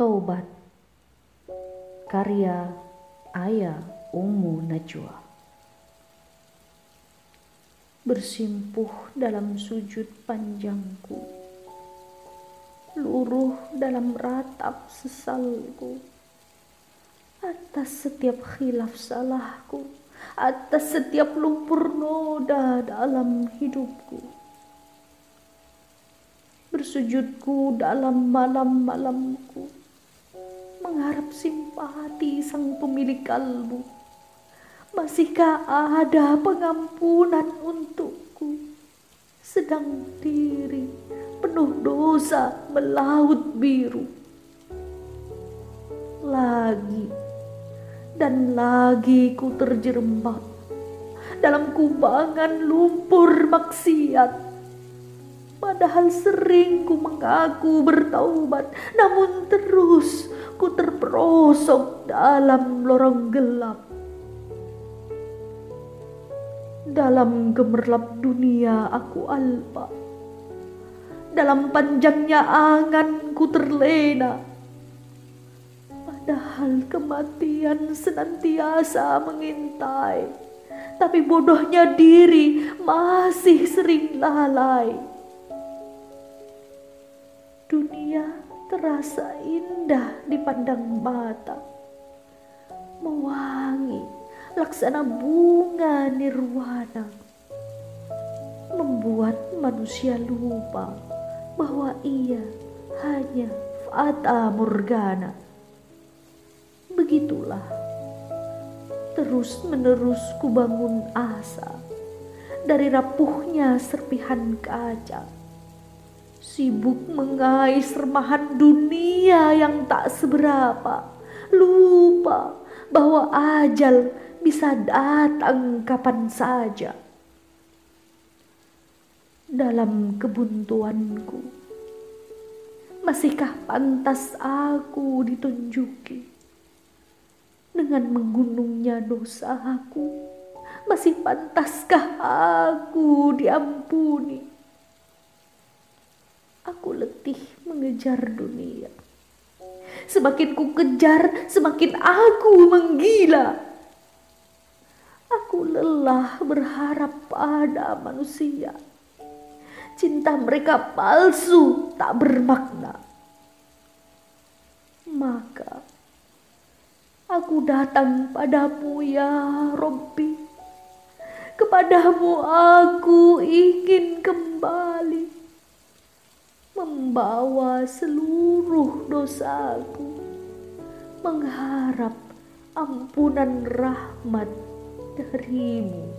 Taubat. Karya Ayah Ummu Najwa. Bersimpuh dalam sujud panjangku. Luruh dalam ratap sesalku. Atas setiap khilaf salahku. Atas setiap lumpur noda dalam hidupku. Bersujudku dalam malam-malamku, mengharap simpati sang pemilik kalbu. Masihkah ada pengampunan untukku? Sedang diri penuh dosa melaut biru. Lagi dan lagi ku terjerembab dalam kubangan lumpur maksiat Padahal sering ku mengaku bertaubat, namun terus ku terperosok dalam lorong gelap. Dalam gemerlap dunia aku alpa. Dalam panjangnya angan ku terlena. Padahal kematian senantiasa mengintai. Tapi bodohnya diri masih sering lalai Dunia terasa indah dipandang mata. Mewangi laksana bunga nirwana. Membuat manusia lupa bahwa ia hanya fata morgana. Begitulah terus menerus kubangun asa dari rapuhnya serpihan kaca sibuk mengais remahan dunia yang tak seberapa, lupa bahwa ajal bisa datang kapan saja. Dalam kebuntuanku, masihkah pantas aku ditunjuki dengan menggunungnya dosaku? Masih pantaskah aku diampuni? Aku letih mengejar dunia. Semakin ku kejar, semakin aku menggila. Aku lelah berharap pada manusia. Cinta mereka palsu, tak bermakna. Maka aku datang padamu ya Robbi. Kepadamu aku ingin kembali membawa seluruh dosaku, mengharap ampunan rahmat darimu.